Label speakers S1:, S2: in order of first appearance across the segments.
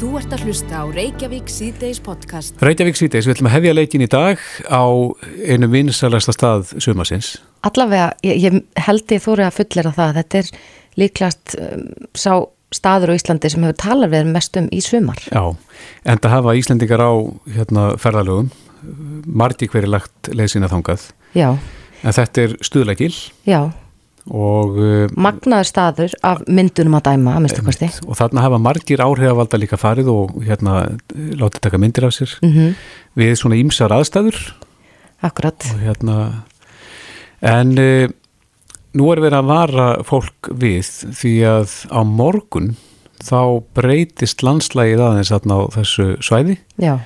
S1: Þú ert að hlusta á Reykjavík síðdeis podcast.
S2: Reykjavík síðdeis, við ætlum að hefja leikin í dag á einu vinsalasta stað sumasins.
S3: Allavega, ég, ég held ég þóri að fullera það. Þetta er líklast um, sá staður á Íslandi sem hefur talað við mest um í sumar.
S2: Já, en það hafa Íslandingar á hérna, ferðalögum, margi hverju lagt leið sína þangað.
S3: Já.
S2: En þetta er stuðleikil.
S3: Já magnaður staður af myndunum að dæma að minnstu kosti.
S2: Og þarna hafa margir áhrifavalda líka farið og hérna látið taka myndir af sér.
S3: Mm -hmm.
S2: við svona ímsar aðstæður.
S3: Akkurat.
S2: Og hérna en uh, nú er verið að vara fólk við því að á morgun þá breytist landslægið aðeins þarna á þessu svæði.
S3: Já.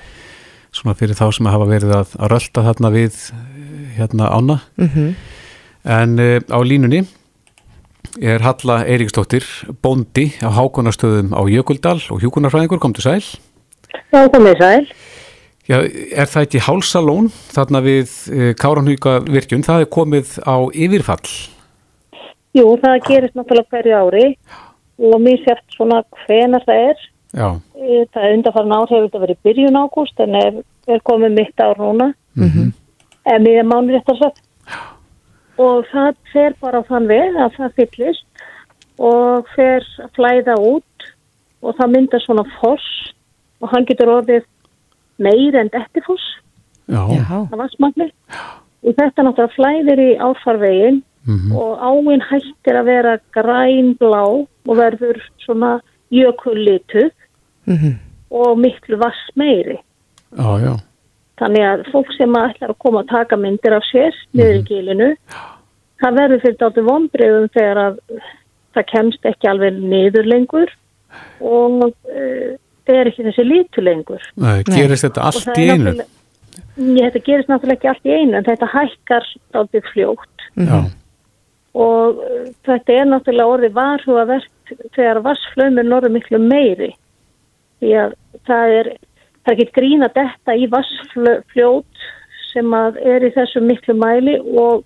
S2: Svona fyrir þá sem hafa verið að, að rölda þarna við hérna ána.
S3: Mm -hmm.
S2: En uh, á línunni er Halla Eiríksdóttir, bóndi á hákonastöðum á Jökuldal og hjúkunarfræðingur, kom til sæl.
S4: Já, komið sæl.
S2: Já, er það ekki hálsalón þarna við uh, Káranhuga virkjun, það er komið á yfirfall?
S4: Jú, það gerist náttúrulega hverju ári og mér sért svona hvenar það er.
S2: Já.
S4: Það er undarfarn ár hefur þetta verið byrjun ágúst en er, er komið mitt ár núna.
S2: Mm -hmm.
S4: En mér er mánir eftir að og það fer bara á þann veg að það fyllist og fer að flæða út og það myndar svona foss og hann getur orðið meir en dettifoss. Það var smagli og þetta náttúrulega flæðir í áfarvegin mm -hmm. og áinn hættir að vera grænblá og verður svona jökullituð
S3: mm -hmm.
S4: og miklu vass meiri
S2: Já, já
S4: Þannig að fólk sem ætlar að koma að taka myndir af sér niður í gilinu, það verður fyrir dálta vonbreiðum þegar að það kemst ekki alveg niður lengur og uh, það er ekki þessi lítu lengur.
S2: Nei, gerist Nei. þetta allt í einu?
S4: Ég, þetta gerist náttúrulega ekki allt í einu en þetta hækkar dálta fljótt.
S2: Já.
S4: Og uh, þetta er náttúrulega orðið varhugavert þegar vassflöymur norður miklu meiri. Því að það er... Það er ekki grína detta í vassfljót sem að er í þessu miklu mæli og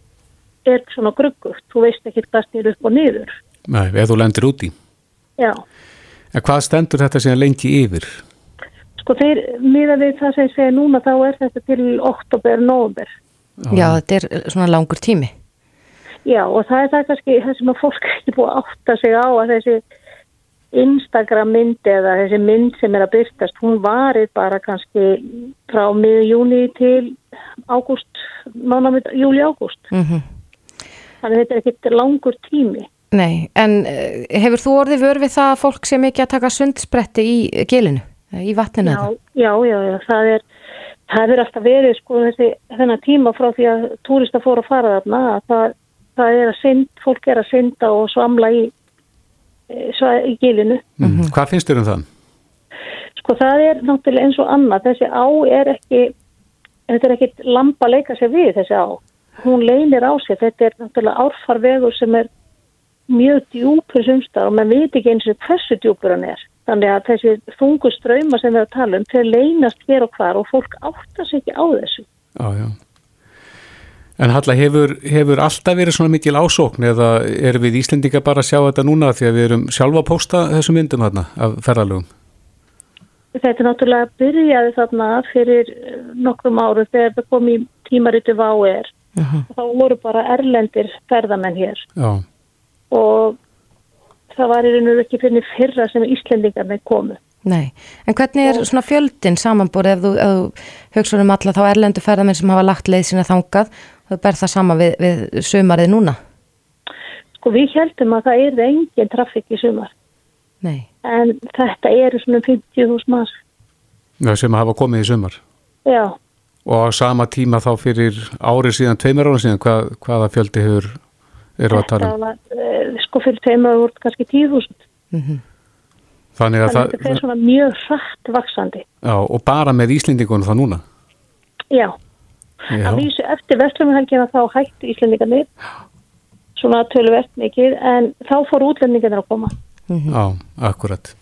S4: er svona gruggugt. Þú veist ekki hvað snýr upp og niður.
S2: Nei, ef þú lendir úti.
S4: Já.
S2: En hvað stendur þetta síðan lengi yfir?
S4: Sko þeir, miða við það sem ég segja núna, þá er þetta til oktober, november.
S3: Já þetta er svona langur tími.
S4: Já, og það er það kannski það sem að fólk ekki búið að átta sig á að þessi Instagram myndi eða þessi mynd sem er að byrstast, hún varir bara kannski frá miður júni til ágúst, mánamið júli-ágúst.
S3: Mm -hmm.
S4: Þannig þetta er ekkit langur tími.
S3: Nei, en hefur þú orðið vörð við það að fólk sem ekki að taka sundspretti í gilinu, í vatninu?
S4: Já, já, já, já, það er, það er alltaf verið sko þessi þennan tíma frá því að túrista fór að fara þarna að það, það er að synd, fólk er að synda og svamla í í gilinu.
S2: Mm -hmm. Hvað finnst þér um þann?
S4: Sko það er náttúrulega eins og annað. Þessi á er ekki, þetta er ekki lampa að leika sér við þessi á. Hún leynir á sér. Þetta er náttúrulega árfarvegur sem er mjög djúpur sumstar og maður veit ekki eins og hversu djúpur hann er. Þannig að þessi þungu ströyma sem við erum að tala um, þeir leynast hér og hvar og fólk áttar sér ekki á þessu.
S2: Já, já. En Halla, hefur, hefur alltaf verið svona mikil ásókn eða erum við Íslendinga bara að sjá þetta núna því að við erum sjálfa að posta þessum myndum hérna af ferðalögum?
S4: Þetta er náttúrulega byrjaði þarna fyrir nokkrum áru þegar það kom í -huh. og þá voru bara erlendir ferðamenn hér
S2: Já.
S4: og það var í raun og ekki fyrir fyrra sem Íslendingarnir komu.
S3: Nei, en hvernig er svona fjöldin samanbúrið ef þú, þú hugsaður um alla þá erlendu ferðamenn sem hafa lagt leið sína þangað þau ber það sama við, við sumarið núna?
S4: Sko við heldum að það er engin trafík í sumar.
S3: Nei.
S4: En þetta eru svona 50.000 maður.
S2: Já, sem hafa komið í sumar.
S4: Já.
S2: Og á sama tíma þá fyrir árið síðan, tveimur ára síðan, hvað, hvaða fjöldi hefur, eru að tala um?
S4: Var, sko fyrir tveimur ára voru kannski 10.000.
S3: Mm -hmm.
S2: Þannig að
S4: Þannig það er svona mjög hratt vaksandi.
S2: Já, og bara með Íslendingunum þá núna?
S4: Já. Já. Að vísu eftir vestlumhelgina þá hættu Íslandingarnir svona töluvert mikið en þá fór útlendingarnir að koma.
S2: Mm -hmm. Já, akkurat.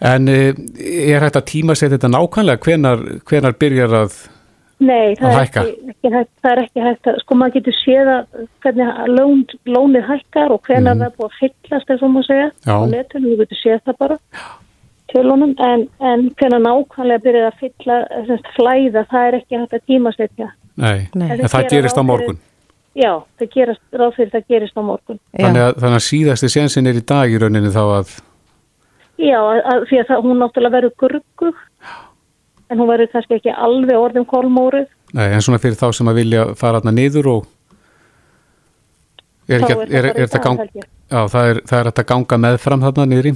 S2: En er hægt að tíma sér þetta nákvæmlega? Hvenar, hvenar byrjar að
S4: Nei, það
S2: að
S4: er ekki, ekki hægt, það er ekki hægt að, sko maður getur séð að hvernig lón, lónið hækkar og hvenar mm. það er búið að fyllast eða svo maður segja
S2: Já.
S4: á netunum, við getur séð það bara. Tölunum en, en hvernig nákvæmlega byrjaði að fylla, semst, flæða, það er ekki hægt að tímasetja.
S2: Nei,
S3: Nei.
S2: en það
S4: gera
S2: gerist á
S4: ráð fyrir-
S2: morgun.
S4: Já, það gerast, ráð fyrir það gerist á morgun.
S2: Þannig að, þannig að síðasti sensin er í dag í rauninni þá að,
S4: Já, að, að, því að það, hún náttúrulega verður gurgu, en hún verður kannski ekki alveg orðum kolmóruð.
S2: nei, en svona fyrir þá sem að vilja fara þarna niður og er, ekki,
S4: er það
S2: er, er, er,
S4: dag,
S2: gang, já, það er, það er að ganga meðfram þarna niður í.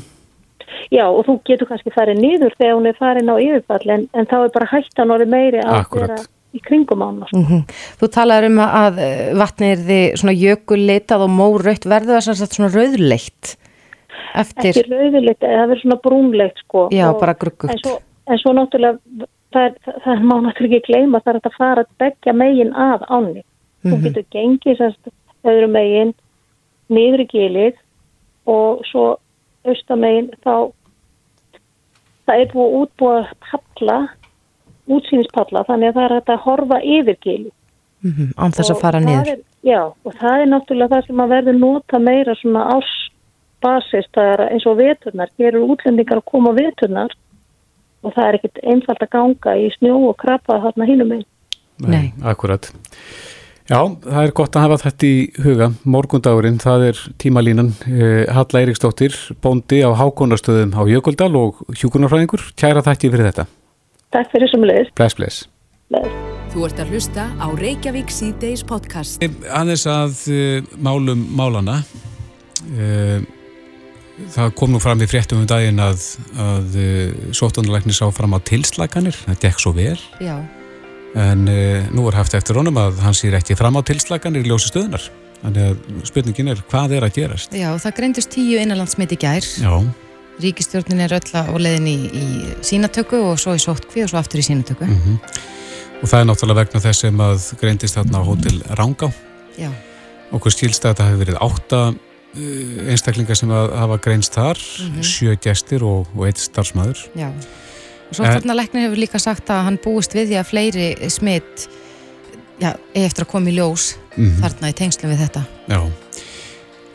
S4: Já, og þú getur kannski farið niður þegar hún er farin á yfirfall, en, en þá er bara hættan orðið meiri að vera í kringum ána.
S3: Mm Þú talaður um að eh, vatnið er því svona jökulleitað og mórautt verður það sem sagt svona rauðleitt eftir,
S4: Ekki rauðilegt, það verður svona brúnlegt, sko.
S3: já,
S4: Og-
S3: bara
S4: En
S3: gruggugt.
S4: svo, en svo náttúrulega, það, er, það, það má náttúrulega ekki gleyma, það er að fara að begja megin að ánni. Þú getur gengið sérst öðru megin, niður í gilið og svo austamegin þá það er búið útbúa palla, útsýnispalla, þannig að það er hægt að horfa yfir gilið.
S3: Mm án þess að fara niður.
S4: Er, já, og það er náttúrulega það sem að verður nota meira svona ásbasis, það er eins og veturnar, eru útlendingar að koma veturnar og það er ekkit einfalt að ganga í snjó og krabba þarna hínum einn.
S3: Nei.
S2: Akkurat. Já, það er gott að hafa þetta í huga. Morgundagurinn, það er tímalínan. Eh, Halla Eiríksdóttir, bóndi á Hákonastöðum á Jökuldal og hjúkunarfræðingur. Kæra þætti fyrir þetta.
S4: Takk fyrir sem leiðist.
S2: Bless, bless.
S1: Þú ert að hlusta á Reykjavík síðdeis podcast.
S2: Aðeins að uh, málum málana. Uh, það kom nú fram í fréttum um daginn að, að uh, sóttanarleikni sá fram á tilslaganir. Það gekk svo vel.
S3: Já,
S2: En uh, nú er haft eftir honum að hann sýr ekki fram á tilslaganir í ljósi stöðunar. Þannig að spurningin er hvað er að gerast?
S3: já, það greindust tíu innanlandsmit í gær.
S2: Já,
S3: Ríkistjórnin er öll á leiðin í, í sínatöku og svo í sóttkví og svo aftur í sínatöku.
S2: og það er náttúrulega vegna þess sem að greindist þarna á hótel Rangá.
S3: Já,
S2: Okkur skilst að þetta hefur verið átta uh, einstaklingar sem að hafa greinst þar, sjö gestir og, og eitt starfsmæður.
S3: já. Og svo þarna læknir hefur líka sagt að hann búist við því að fleiri smitt já, eigi eftir að koma í ljós
S2: Mhm.
S3: þarna í tengslum við þetta.
S2: Já.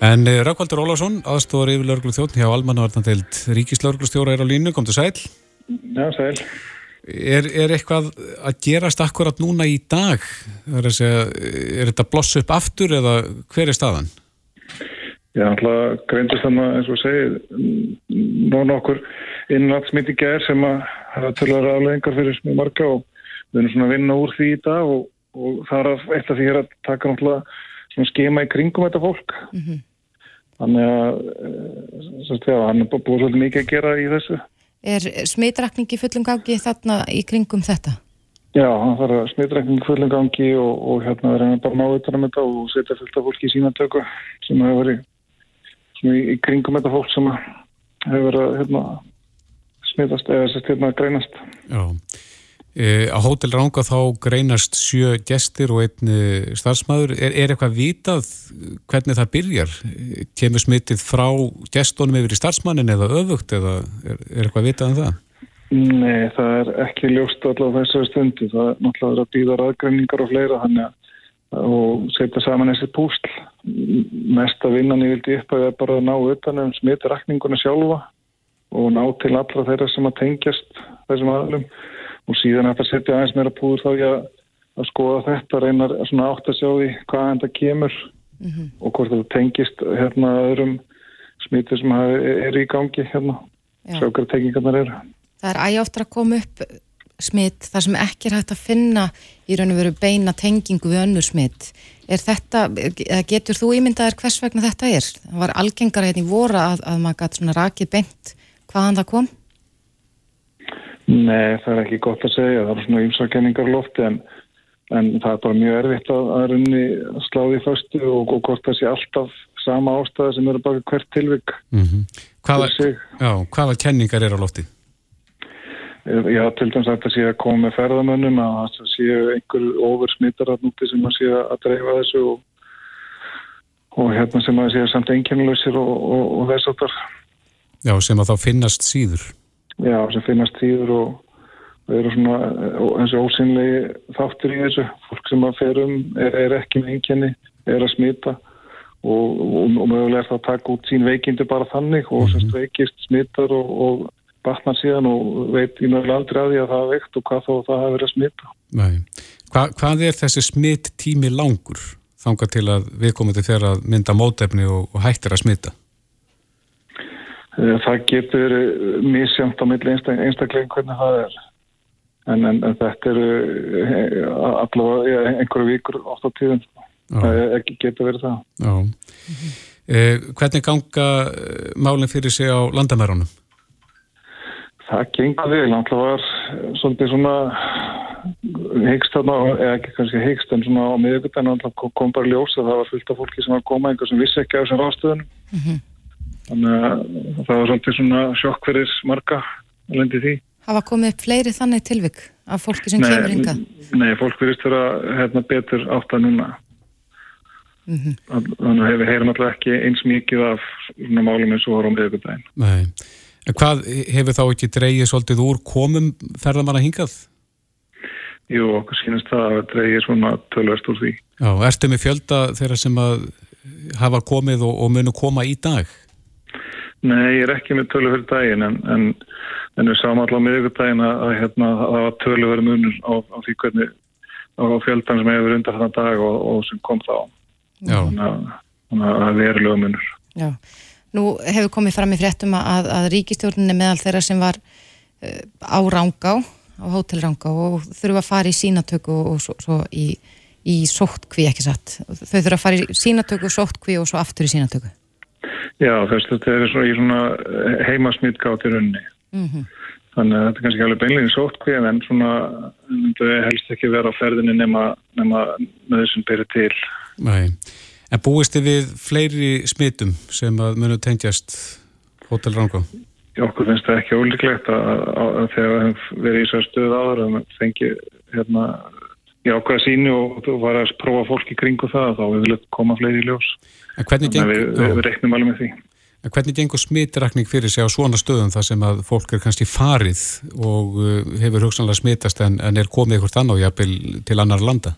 S2: En uh, Rákvaldur Ólafsson, aðstofar yfir lörglu þjótt hjá Almannavarnandeild Ríkislörglustjóra er á línu, kom til sæl.
S5: Já, sæl.
S2: Er, er eitthvað að gerast akkurat núna í dag? Er, að segja, er þetta bloss upp aftur eða hver er staðan?
S5: Já, alltaf greindist þannig eins og segið nóna okkur innlandsmyndi gær sem að hafa tölulega afleggingar fyrir mjög marga og við erum svona að vinna úr því í dag og, og það er að- af því er að taka náttúrulega skema í kringum þetta fólk. Þannig að, eh, sagt, já, hann er búið svolítið mikið að gera í þessu.
S3: Er smitrakning í fullum gangi þarna í kringum þetta?
S5: Já, hann þarf að smitrækning fullum gangi og, og hérna er hann bara að ná utan um þetta og setja fullt af fólki í sína tökku sem hefur verið svona í, í kringum þetta fólk sem hefur verið að hérna, smitast eða sérst hérna greinast.
S2: Já. E, á Hótel Ranga þá greinast sjö gestir og einn e, starfsmæður. Er, er eitthvað vitað hvernig það byrjar? Kemur smitið frá gestunum yfir í starfsmannin eða öfugt eða er, er eitthvað vitað um það?
S5: Nei, það er ekki ljóst allavega þessari stundu. Það er náttúrulega að býða raðgreiningar og fleira þannig að og setja saman þessi púsl. Mesta vinnan ég vildi upp að það er bara að ná utan um smitrakninguna sjálfa og ná til allra þeirra sem að tengjast þessum aðlum og síðan að það setja aðeins meira púður þá ég að, að skoða þetta, reynar svona átt að sjá því hvað þetta kemur og hvort þetta tengist hérna öðrum smitur sem er í gangi hérna,
S3: Já.
S5: sjá hverja tengingarnar eru.
S3: Það er ægjáftur að koma upp smitt þar sem ekki er hægt að finna í raun og veru beina tengingu við önnur smitt. Er þetta, eða getur þú ímyndaðir hvers vegna þetta er? Það var algengara hérna í vora að, að maður gæti svona rakið beint hvaðan það kom?
S5: Nei, það er ekki gott að segja, það er svona ymsakenningar lofti en, en það er bara mjög erfitt að, að runni sláði föstu og, og hvort það sé alltaf sama ástæða sem eru baka hvert tilvik
S2: Mm hvaða,
S5: fyrir sig.
S2: já, hvaða kenningar er á lofti?
S5: Já, til dæmis að það sé að koma með ferðamönnum að það sé einhver ofur smittar að núti sem að sé að dreifa þessu og, og hérna sem að sé samt einkennlausir og, og, og þess að
S2: Já, sem að þá finnast síður.
S5: já, sem finnast tíður og, og eru svona og þessi ósynlegi þáttur í þessu. Fólk sem að fer um er, er ekki með einkenni, er að smita og, og, og mögulega er það að taka út sín veikindi bara þannig og semst veikist smittar og, og batnar síðan og veit í mjög aldrei að því að það er veikt og hvað þó það hafi verið að smita.
S2: Nei. Hva, hvað er þessi smitt tími langur þanga til að við komum til þeirra að mynda mótefni og, og hættir að smita?
S5: Eh, það getur verið misjönd á milli einstaklega hvernig það er. En, en, en þetta eru eh, allavega einhverju vikur oft á tíðin. Það ekki getur verið það.
S2: Já. Eh, hvernig ganga málinn fyrir sig á landamærunum?
S5: Það gengur vel, alltaf var svolítið svona heikst þarna, eða ekki kannski heikst en svona á miðugutæna alltaf kom bara ljós að það var fullt af fólki sem var að koma einhver sem vissi ekki á þessum rástöðunum mm -hmm. þannig að það var svolítið svona sjokk fyrir marga lendi því.
S3: Hafa komið upp fleiri þannig tilvik af fólki sem nei, kemur ynga?
S5: Nei, fólk verist vera hérna, betur átt að núna mm -hmm. þannig að við heyrum alltaf ekki eins mikið af svona málum eins og voru á miðugutæna
S2: Nei En hvað hefur þá ekki dreyið svolítið úr komum ferðamanna hingað?
S5: Jú, okkur sínast það að dreyið svona tölvast úr því.
S2: Já, ertu með fjölda þeirra sem að hafa komið og, og munu koma í dag?
S5: Nei, ég er ekki með tölvverð daginn en, en, en við sáum allavega miðugardaginn að, að hérna, það var tölvverð munur á, á því hvernig á fjöldan sem hefur undan þennan dag og, og sem kom þá. Já. Þannig að það er verulega munur.
S3: Já. Nú hefur komið fram í fréttum að, að ríkistjórnini meðal þeirra sem var uh, á Rángá, á Hótel Rángá og þurfa að fara í sínatöku og svo, svo í, í sóttkví ekki satt. Þau þurfa að fara í sínatöku, sóttkví og svo aftur í sínatöku.
S5: Já, þess að þetta er svona í svona heimasmýtgátt í rauninni. Mm -hmm. Þannig að þetta er kannski alveg beinlegin sóttkví en svona þau helst ekki vera á ferðinni nema, nema með þessum byrju til.
S2: Nei. En búist þið við fleiri smitum sem að munu tengjast Hotel Rangó?
S5: Okkur finnst það ekki ólíklegt að, að, að þegar við verið í svo stöðu áður að við fengi hérna í ákveða síni og þú var að prófa fólk í kringu það þá við viljum koma fleiri í ljós. Þannig að við, við, reiknum alveg með því.
S2: En hvernig gengur smitrakning fyrir sig á svona stöðum þar sem að fólk er kannski farið og uh, hefur hugsanlega smitast en, en er komið á jafnvel til annar landa?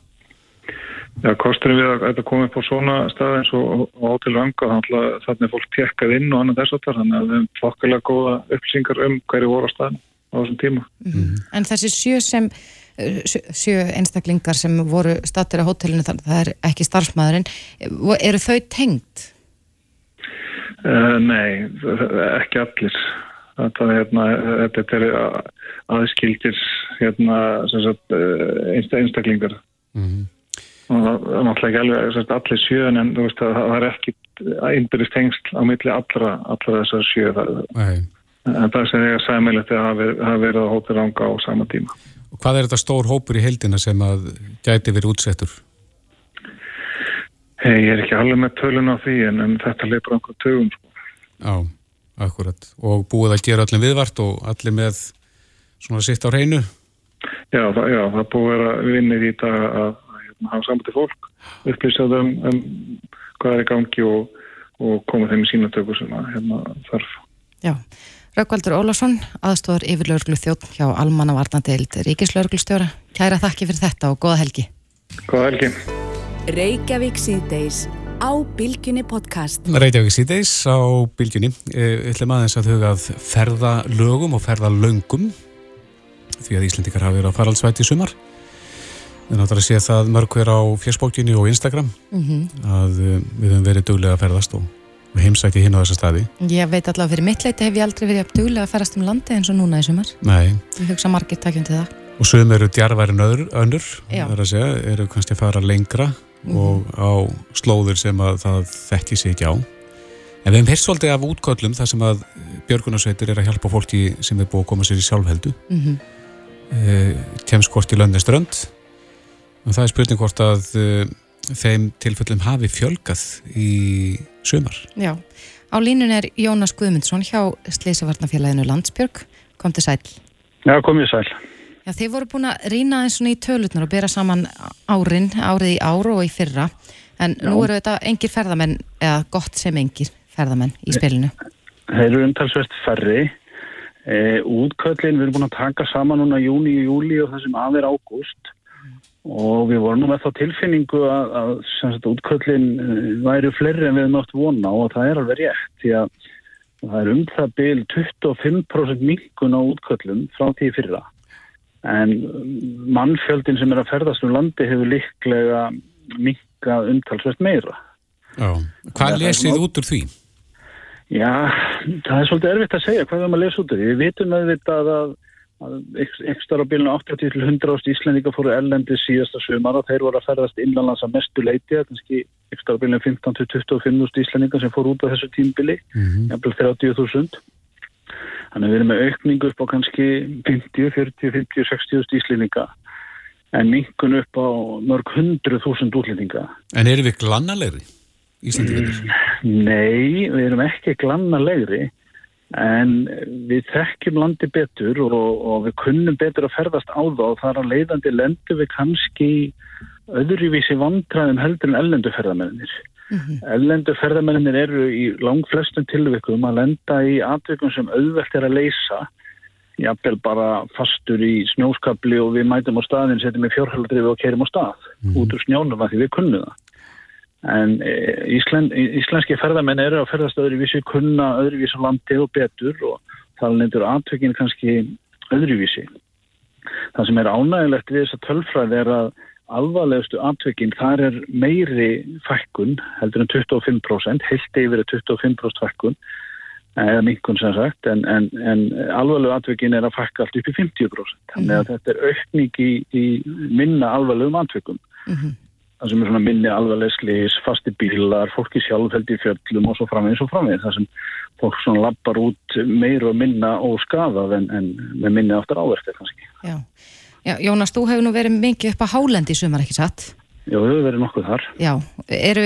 S5: Já, kosturinn við að þetta komi upp á svona stað eins og Hótel Ranga, þannig að fólk tekkað inn og annað þess að það, þannig að við hefum fokkilega góða upplýsingar um hverju voru á staðin á þessum tíma. Mm -hmm.
S3: En þessi sjö, sem, sjö einstaklingar sem voru statir á hótelinu, það er ekki starfsmæðurinn, eru þau tengt?
S5: Uh, nei, ekki allir. Þetta er, hérna, þetta er aðskildir hérna, sagt, eh, einstaklingar. Mm -hmm og það er náttúrulega ekki alveg allir sjöðun en þú veist að það er ekki einbyrðist hengst á milli allra, allra þessar sjöð en það sem ég að segja meðlega það hafi verið að hópið ranga á sama tíma.
S2: Og hvað er þetta stór hópur í heldina sem að gæti verið útsettur?
S5: Hey, ég er ekki alveg með tölun á því en, en þetta leipur einhver tögum.
S2: Já, akkurat. Og búið að gera allir viðvart og allir með svona sitt á hreinu?
S5: Já, það, já, það búið að vinna í þetta að hafa sambandi fólk, upplýsaðu um, um hvað er í gangi og, og koma þeim í sínatöku sem að hérna þarf.
S3: Já, Raukvaldur Ólásson, aðstofar yfirlaurglu þjótt hjá Almanna Varnadeild Ríkislauglustjóra. Kæra þakki fyrir þetta og goða helgi.
S5: Goða helgi.
S1: Reykjavík síðdeis á Bilginni podcast.
S2: Reykjavík síðdeis á Bilginni. Við ætlum aðeins að huga að ferða lögum og ferða löngum því að Íslendikar hafi verið á faraldsvæti í sumar. Við náttúrulega séum það mörg hver á fjöspókjunni og Instagram mm -hmm. að uh, við höfum verið duglega að ferðast og heimsækti hinn á þessa staði.
S3: Ég veit allavega fyrir mitt leiti hef ég aldrei verið að duglega að ferðast um landi eins og núna í sumar.
S2: Nei.
S3: Ég hugsa margir takkjum til það.
S2: Og sögum eru djarværin önnur, það er að segja, eru kannski að fara lengra mm -hmm. og á slóður sem að það þekki sig ekki á. En við hefum hérst svolítið af útköllum þar sem að Björgunarsveitir er að hjálpa fólki sem er búið að koma sér í sjálfheldu. Mm -hmm. e, Og það er spurning hvort að uh, þeim tilfellum hafi fjölgað í sömar.
S3: Já, á línun er Jónas Guðmundsson hjá Sleisavarnafélaginu Landsbjörg. Kom til sæl.
S6: Já, kom ég sæl.
S3: Já, þið voru búin að rýna eins og í tölutnar og bera saman árin, árið í áru og í fyrra. En Já. nú eru þetta engir ferðamenn, eða gott sem engir ferðamenn í spilinu.
S6: Þeir eru umtalsvert ferri. E, útköllin, við erum búin að taka saman núna júni og júli og þessum aðver ágúst og við vorum nú með þá tilfinningu að, að sagt, útköllin eh, væri fleiri en við hefum átt vona og það er alveg rétt því að Það er um það byl 25% minkun á útköllum frá því fyrra. En mannfjöldin sem er að ferðast um landi hefur líklega minkað umtalsvert meira.
S2: Já. Hvað lesið út úr því?
S6: Já, það er svolítið erfitt að segja hvað við erum að lesa út úr því. Við vitum auðvitað að ekstra á bílunum 80-100 ást íslendinga fóru ellendi síðasta sumar og þeir voru að ferðast innanlands að mestu leiti kannski ekstra á bílunum 15-25 ást íslendinga sem fóru út á þessu tímbili mm -hmm. jafnvel 30.000 þannig að við erum með aukningu upp á kannski 50, 40, 50, 60 ást íslendinga en mingun upp á mörg 100.000 útlendinga
S2: En eru við glannalegri íslendingar?
S6: Nei, við erum ekki glannalegri en við þekkjum landi betur og, og við kunnum betur að ferðast á það og þar að leiðandi lendur við kannski öðruvísi vandraðum heldur en ellenduferðamennir. Mm -hmm. Ellenduferðamennir eru í lang flestum tilvikum að lenda í atvikum sem auðvelt er að leysa jafnvel bara fastur í snjóskabli og við mætum á staðin, setjum í fjórhaldrifi og kerum á stað mm -hmm. út úr snjónum að því við kunnum það. En e, Ísland, íslenski ferðamenn eru að ferðast öðruvísi, kunna öðruvísi landi og betur og það lendur aðtökinn kannski öðruvísi. Það sem er ánægilegt við þessa tölfræði er að alvarlegustu aðtökinn þar er meiri fækkun, heldur en 25%, heilt yfir 25% fækkun, eða minkun sem sagt, en, en, en alvarlegu aðtökinn er að fækka allt upp í 50%. Þannig að þetta er aukning í, í minna alvarlegum aðtökum. Mm -hmm það sem er svona minni alvarlegslis, fasti bílar, fólki sjálfheld í fjöllum og svo framvegis og framvegis. Það sem fólk svona lappar út meira og minna og skafað en, en með minni aftur áverkið kannski.
S3: Já. Já, Jónas, þú hefur nú verið mikið upp á Hálendi í sumar, ekki satt?
S6: Já, við hefur verið nokkuð þar.
S3: Já, eru,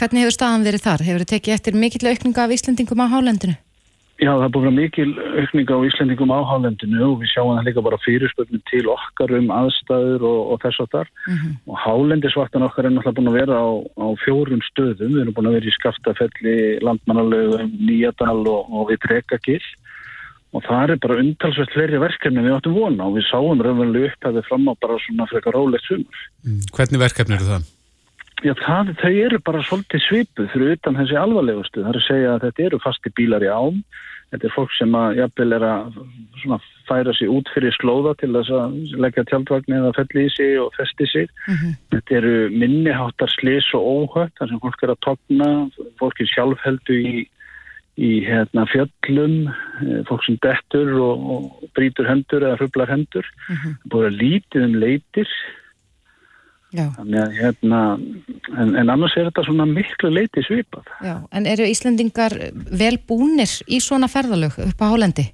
S3: hvernig hefur staðan verið þar? Hefur þið tekið eftir mikill aukninga af Íslandingum á Hálendinu?
S6: Já, það er búin að mikil aukninga á Íslandingum á Hálendinu og við sjáum það líka bara fyrirspögnum til okkar um aðstæður og, og þess að þar. Mm -hmm. Og Hálendisvartan okkar er náttúrulega búin að vera á, á fjórum stöðum. Við erum búin að vera í Skaftafelli, Landmannalögum, Nýjadal og, og við Trekagill. Og það er bara undalsveit fleiri verkefni við áttum vona og við sáum raunverulega upp að við fram á bara svona frekar rólegt sumur.
S2: Mm. Hvernig verkefni eru það?
S6: Já, það, þau eru bara svolítið svipuð fyrir utan þessi alvarlegustu. Það er að segja að þetta eru fasti bílar í ám Þetta er fólk sem að jafnvel er að færa sér út fyrir slóða til þess að leggja tjaldvagn eða felli í sig og festi sig. Mm -hmm. Þetta eru minniháttar slis og óhött þar sem fólk er að togna, fólk er sjálfheldu í, í hérna, fjöllum, eh, fólk sem dettur og, og brítur hendur eða hrublar hendur. Mm -hmm. Það búið að lítið um leitir að hérna, en, en annars er þetta svona miklu leiti svipað.
S3: Já, en eru Íslandingar vel búnir í svona ferðalög upp á Hálendi?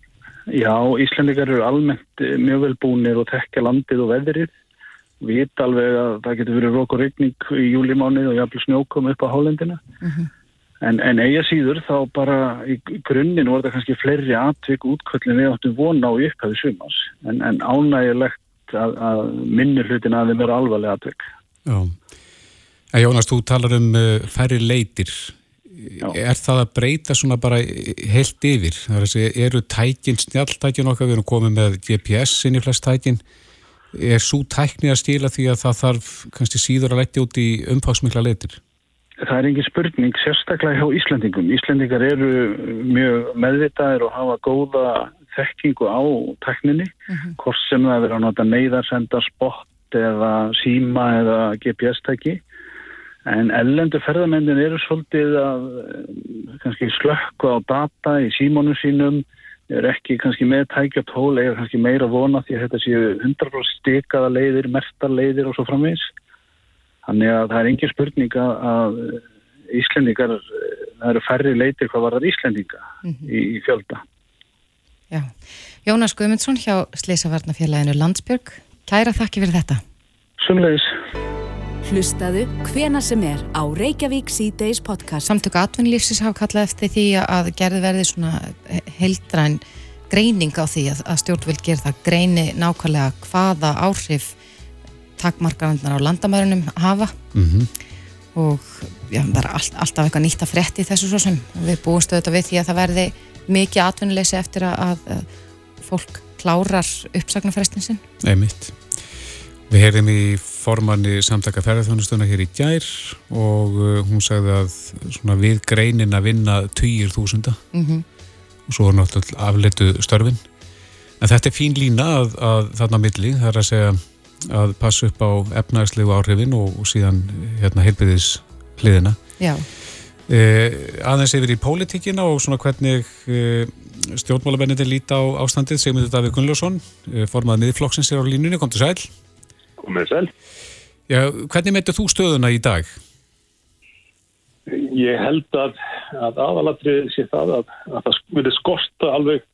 S6: Já, Íslandingar eru almennt mjög vel búnir og tekja landið og veðrið. Við veit alveg að það getur verið rók og regning í júlimánið og jafnvel snjókom upp á Hálendina. Uh mhm. -huh. En, en eiga síður þá bara í grunninn voru það kannski fleiri atvik útköllin við áttum vona á upphæðu sumans. En, en ánægilegt að, að minni hlutin að þeim eru alvarlega aðtök. Já.
S2: En Jónas, þú talar um uh, færri leitir. Já. Er það að breyta svona bara heilt yfir? Það er að segja, eru tækin, snjáltækin okkar, við erum komið með GPS inn í flest tækin. Er svo tækni að stíla því að það þarf kannski síður að leggja út í umfangsmikla leitir?
S6: Það er engin spurning, sérstaklega hjá Íslandingum. Íslandingar eru mjög meðvitaðir og hafa góða þekkingu á tekninni, uh mhm. -huh. hvort sem það verður að nota neyðarsenda, spott eða síma eða GPS-tæki. En ellendu ferðarmyndin eru svolítið að eh, kannski slökku á data í símónum sínum, er ekki kannski með tækja tól, eða kannski meira vona því að þetta séu 100% stikaða leiðir, mertar leiðir og svo framvís. Þannig að það er engin spurning að Íslendingar, eh, það eru færri leitir hvað var það Íslendinga mm -hmm. í, í fjölda.
S3: Já. Jónas Guðmundsson hjá Sleisavarnafélaginu Landsbjörg. Kæra þakki fyrir þetta.
S6: Sumleis.
S1: Hlustaðu hvena sem er á Reykjavík C-Days podcast.
S3: Samtök atvinnlífsins hafa kallað eftir því að gerði verði svona heildræn greining á því að, að stjórnvöld ger það greini nákvæmlega hvaða áhrif takmarkaðandar á landamærunum hafa mm -hmm. og já, það er all, alltaf eitthvað nýtt að fretti þessu svo sem við búum stöðut við því að það verði mikið atvinnuleysi eftir að, að fólk klárar uppsagnarfrestinsinn.
S2: Nei mitt. Við heyrðum í formanni samtaka ferðarþjónustuna hér í gær og uh, hún sagði að við greinin að vinna 20.000 mm -hmm. og svo er náttúrulega afleitu störfin en þetta er fín lína að, að þarna milli, það er að segja að passa upp á efnagslegu áhrifin og, síðan hérna heilbyðis hliðina
S3: Já.
S2: Eh, aðeins yfir í pólitíkina og svona hvernig eh, stjórnmálabennir líta á ástandið Sigmundur Davíð Gunnljósson eh, formaðið miðflokksins er á línunni, kom til sæl
S7: Komið sæl
S2: Já, hvernig meitur þú stöðuna í dag?
S7: Ég held að, að aðalatrið sé það að, að það vilja skorta alveg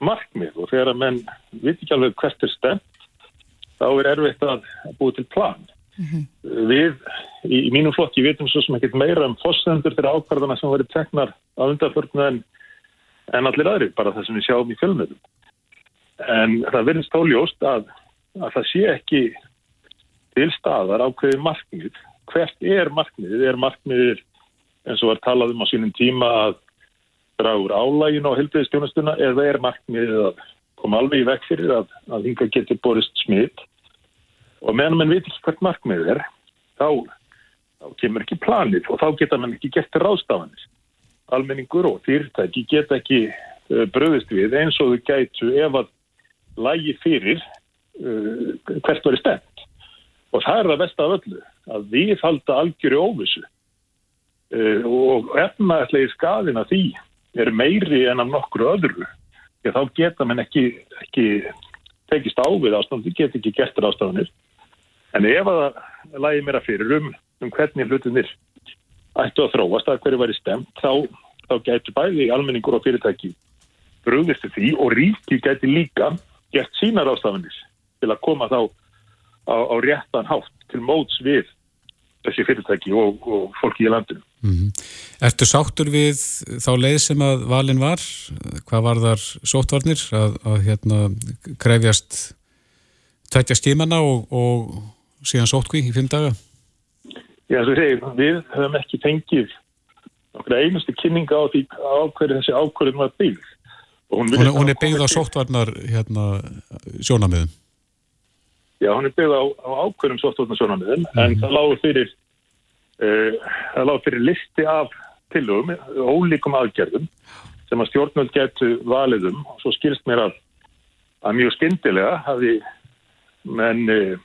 S7: markmið og þegar að menn viti ekki alveg hvert er stemt þá er erfitt að búið til plan. Mm -hmm. Við í, í mínum flokki vitum svo sem ekkert meira um fossendur fyrir ákvarðana sem verið teknar á undarförnu en, en allir aðri, bara það sem við sjáum í fjölmöðum. En það verðist tóljóst að, að það sé ekki til staðar ákveði markmið. Hvert er markmiðið? Er markmiðið eins og var talað um á sínum tíma að draga úr álægin á helbiðistjónastuna eða er markmiðið að koma alveg í vekk fyrir að, að hinga getur borist smitt og meðan mann veit ekki hvert markmiðið er þá, þá kemur ekki planið og þá geta mann ekki gett ráðstafanir. Almenningur og fyrirtæki geta ekki uh, bröðist við eins og þau gætu ef að lægi fyrir uh, hvert var í stemt og það er það besta af öllu að við halda algjöru óvissu. Uh, og efnaðslegi skadina því er meiri en af nokkru öðru. Því þá geta mann ekki, ekki tekist á við ástandi, geta ekki gert ráðstafanir en ef að lægi mér að fyrir um, um hvernig hlutinir ættu að þróast að hverju væri stemt þá, þá getur bæði almenningur og fyrirtæki brúðist því og ríki getur líka gert sína ráðstafanir til að koma þá á, á réttan hátt til móts við þessi fyrirtæki og, og fólki í landinu. Mm -hmm.
S2: Ertu sáttur við þá leið sem að valin var? Hvað var þar sóttvarnir að, að hérna krefjast tætja stímanna og, og síðan sóttkví í fimm daga?
S7: Já, að segja, við höfum ekki fengið einustu kynninga á því á hverju þessi ákvörðin var byggð.
S2: Hún, hún, hún er byggð á sóttvarnar hérna, sjónamiðum?
S7: Já, hún er byggð á, á ákveðum sóttvarnarsjónamiðum mm -hmm. en það lágur fyrir uh, fyrir listi af tilugum, ólíkum aðgerðum sem að stjórnvöld getur valiðum og svo skilst mér að að mjög skindilega hafi menn uh,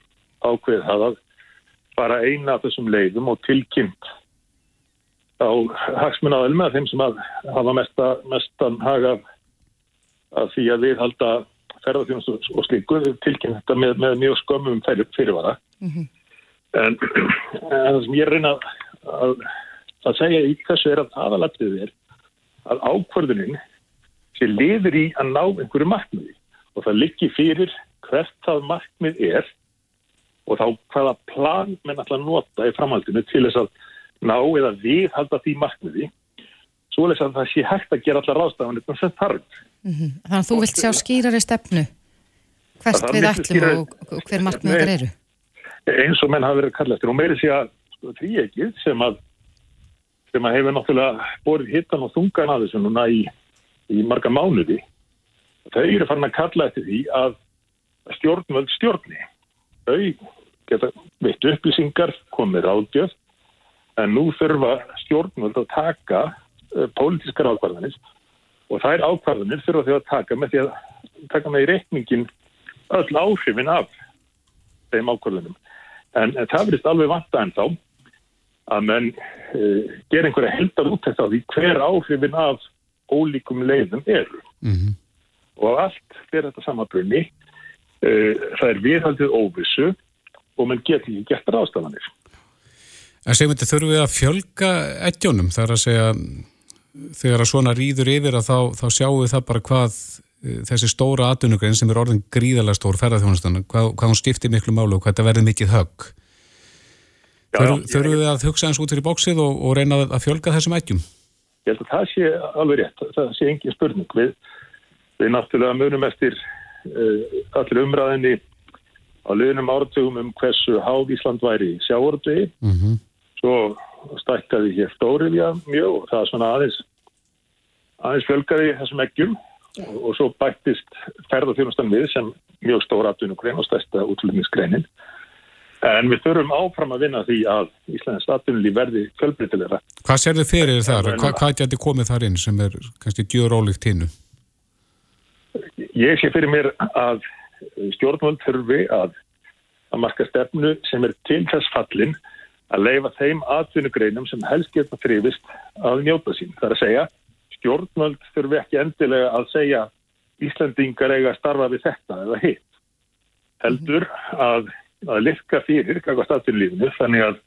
S7: ákveð það að fara eina af þessum leiðum og tilkynnt á hagsmunnaðalum með þeim sem að hafa mesta, mestan haga að því að við halda ferðarþjónast og slíku tilkynna þetta með, með mjög skömmum fyrirvara mm -hmm. en, en það sem ég reyna að, að segja í þessu er að aðalatrið er að ákvörðunin sé liður í að ná einhverju markmiði og það liggi fyrir hvert það markmið er og þá hvaða plan menn alltaf nota í framhaldinu til þess að ná eða viðhalda því markmiði svo er þess að það sé hægt að gera allar ráðstafanir sem þarf
S3: Mm -hmm. Þannig að þú vilt sjá skýrari stefnu hvert við ætlum skýrari, og hver markmiður eru?
S7: Eins og menn hafa verið kallast og meiri sé að sko, því ekki sem að sem að hefur náttúrulega borðið hittan og þungan að þessu núna í, í marga mánuði þau eru farin að kalla eftir því að stjórnvöld stjórni þau geta veitt upplýsingar komið ráðgjöf en nú þurfa stjórnvöld að taka uh, pólitískar ákvarðanir og þær ákvarðanir þurfa þau að taka með því að taka með í reikningin öll áhrifin af þeim ákvarðanum. En, en það verðist alveg vanta en þá að menn uh, gera einhverja heldar úttækt á því hver áhrifin af ólíkum leiðum eru. Mm -hmm. Og allt er þetta samabrunni. Uh, það er viðhaldið óvissu og mann getur ekki gert ráðstafanir.
S2: En segjum þetta þurfum við að fjölga ettjónum þar að segja þegar að svona rýður yfir að þá, þá sjáum við það bara hvað eh, þessi stóra atvinnugrein sem er orðin gríðalega stór ferðarþjónastan, hvað, hvað hún stiftir miklu málu og hvað þetta verður mikið högg. Þurfum við að hugsa eins út fyrir bóksið og, og reyna að fjölga þessum ætjum?
S7: Ég held að það sé alveg rétt, það sé engin spurning. Við, við náttúrulega munum eftir allir umræðinni á liðnum áratugum um hversu háð Ísland væri sjáordi mm -hmm. svo stækkaði hér Stórivja mjög og það er svona aðeins aðeins fjölgaði þessum eggjum og, og svo bættist ferðarþjónustan við sem mjög stóra atvinnugrein og stærsta útlutningsgreinin En við þurfum áfram að vinna því að Íslands atvinnulíf verði fjölbreytilegra.
S2: Hvað sér þið fyrir þar? Hva, hvað geti komið þar inn sem er kannski djur ólíkt hinnu?
S7: Ég sé fyrir mér að stjórnvöld þurfi að, að marka stefnu sem er til þess fallin að leifa þeim atvinnugreinum sem helst geta þrifist að njóta sín. Það er að segja, stjórnvöld þurfi ekki endilega að segja Íslandingar eiga að starfa við þetta eða hitt. Heldur að að lirka fyrir kakast aðtunlífinu þannig að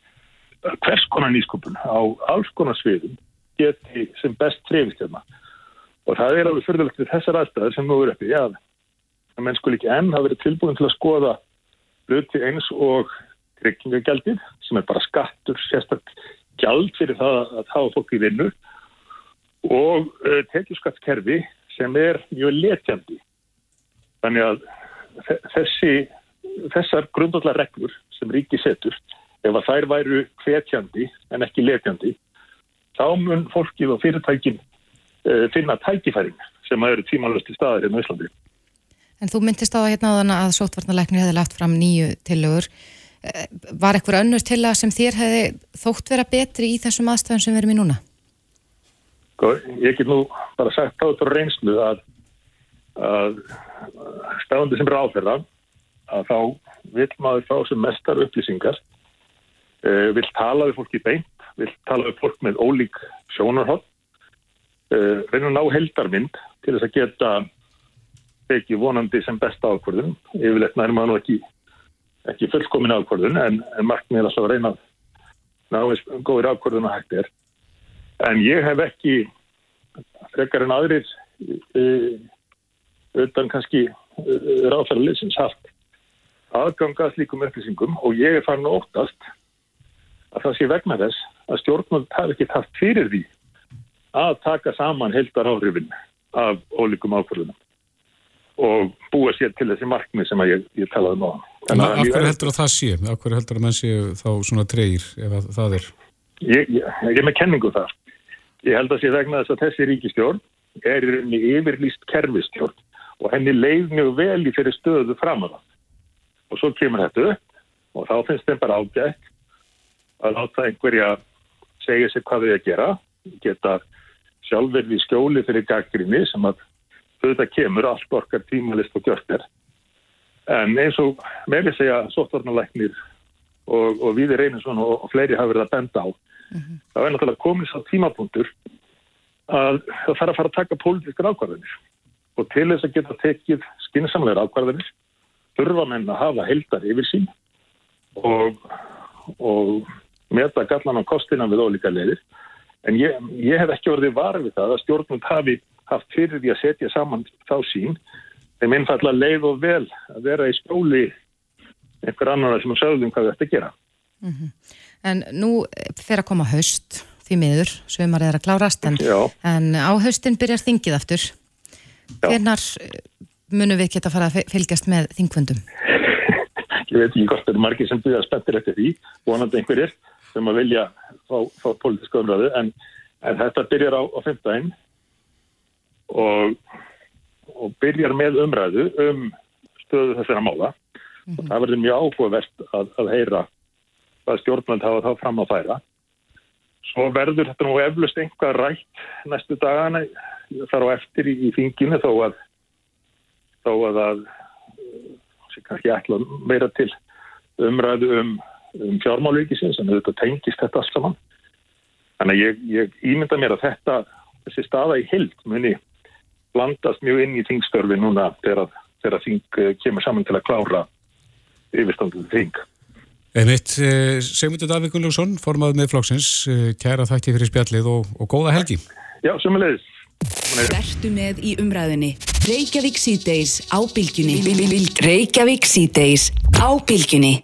S7: hvers konar nýskupun á alls konar sviðum geti sem best trefist hérna. Og það er alveg fyrirlegt við þessar aðstæðar sem nú eru uppi að að menn skul ekki enn hafa verið tilbúin til að skoða hluti eins og tryggingagjaldið sem er bara skattur sérstaklega gjald fyrir það að hafa fólk í vinnu og uh, tekjuskattskerfi sem er mjög letjandi. Þannig að þessi þessar grundallar reglur sem ríki setur, ef að þær væru hvetjandi en ekki letjandi, þá mun fólkið og fyrirtækin uh, finna tækifæring sem eru tímanlust í staðar hérna í Íslandi.
S3: En þú myndist á að hérna á þann að sótvarnarleiknir hefði lagt fram nýju tillögur. Eh, var eitthvað önnur til að sem þér hefði þótt vera betri í þessum aðstæðum sem við erum í núna?
S7: Sko, ég get nú bara sagt á þetta reynslu að, að stafandi sem er áferða að þá vil maður fá sem mestar upplýsingar, uh, vil tala við fólki beint, vil tala við fólk með ólík sjónarhótt, reyna að ná heldarmynd til þess að geta ekki vonandi sem besta ákvörðun, yfirleitt nærma nú ekki, ekki fullkomin ákvörðun en, en markmið er alltaf að reyna að ná góðir ákvörðun að hægt er. En ég hef ekki frekar en aðrir uh, utan kannski ráðfæralið sem sagt aðganga slíkum upplýsingum og ég er farin að óttast að það sé vegna þess að stjórnmjöld hafi ekki haft fyrir því að taka saman heldar áhrifin af ólíkum ákvörðunum og búa sér til þessi markmið sem ég, ég talaði um á.
S2: En af hverju heldur að það sé? Hverju heldur að menn sé þá svona treyir ef það er?
S7: Ég, ég, ég er með kenningu þar. Ég held að sé vegna þess að þessi ríkistjórn er í yfirlýst kerfistjórn og henni leið mjög vel í fyrir stöðu fram að það og svo kemur þetta upp og þá finnst þeim bara ágætt að láta einhverja segja sér hvað þau að gera geta sjálfverði skjóli fyrir gaggrinni sem að þetta kemur allt orkar tímalist og gjörter en eins og með því segja sóttvarnalæknir og, og við reynum svona og, og fleiri hafa verið að benda á mm -hmm. það er náttúrulega komin svo tímapunktur að það þarf að fara að taka pólitískar ákvarðanir og til þess að geta tekið skinsamlegar ákvarðanir þurfa menn að hafa heldar yfir sín og, og meta gallan á kostina við ólíka leiðir. En ég, ég hef ekki orðið varfið það að stjórnum hafi haft fyrir því að setja saman þá sín þeim einfalla leið og vel að vera í skóli einhver annar sem að sögðum hvað þetta gera.
S3: Mm -hmm. En nú fer að koma haust því miður, sögumar er að klárast en, en á haustin byrjar þingið aftur. Hvernar munum við geta að fara að fylgjast með þingfundum?
S7: Ég veit ekki hvort það eru margir sem byrja spettir eftir því, vonandi einhverjir sem að vilja fá, fá pólitíska umræðu, en, en þetta byrjar á, á 15 og, og byrjar með umræðu um stöðu þessara mála mm -hmm. og það verður mjög áhugavert að, að heyra hvað stjórnvöld hafa þá fram að færa. Svo verður þetta nú eflust einhvað rætt næstu dagana þar á eftir í, í þinginu þó að þá að það sé kannski ætla meira til umræðu um, um fjármálvíkisins en þetta tengist þetta alls saman. Þannig að ég, ég ímynda mér að þetta, þessi staða í hild muni blandast mjög inn í þingstörfi núna þegar þing eh, kemur saman til að klára yfirstandið þing.
S2: Einmitt, eh, Sigmundur Davík Gunnlaugsson, formað með flokksins, eh, kæra þakki fyrir spjallið og, og góða helgi.
S7: Já, sumulegis.
S1: Vertu með í umræðinni. Reykjavík síðdeis á bylgjunni. Reykjavík síðdeis á bylgjunni.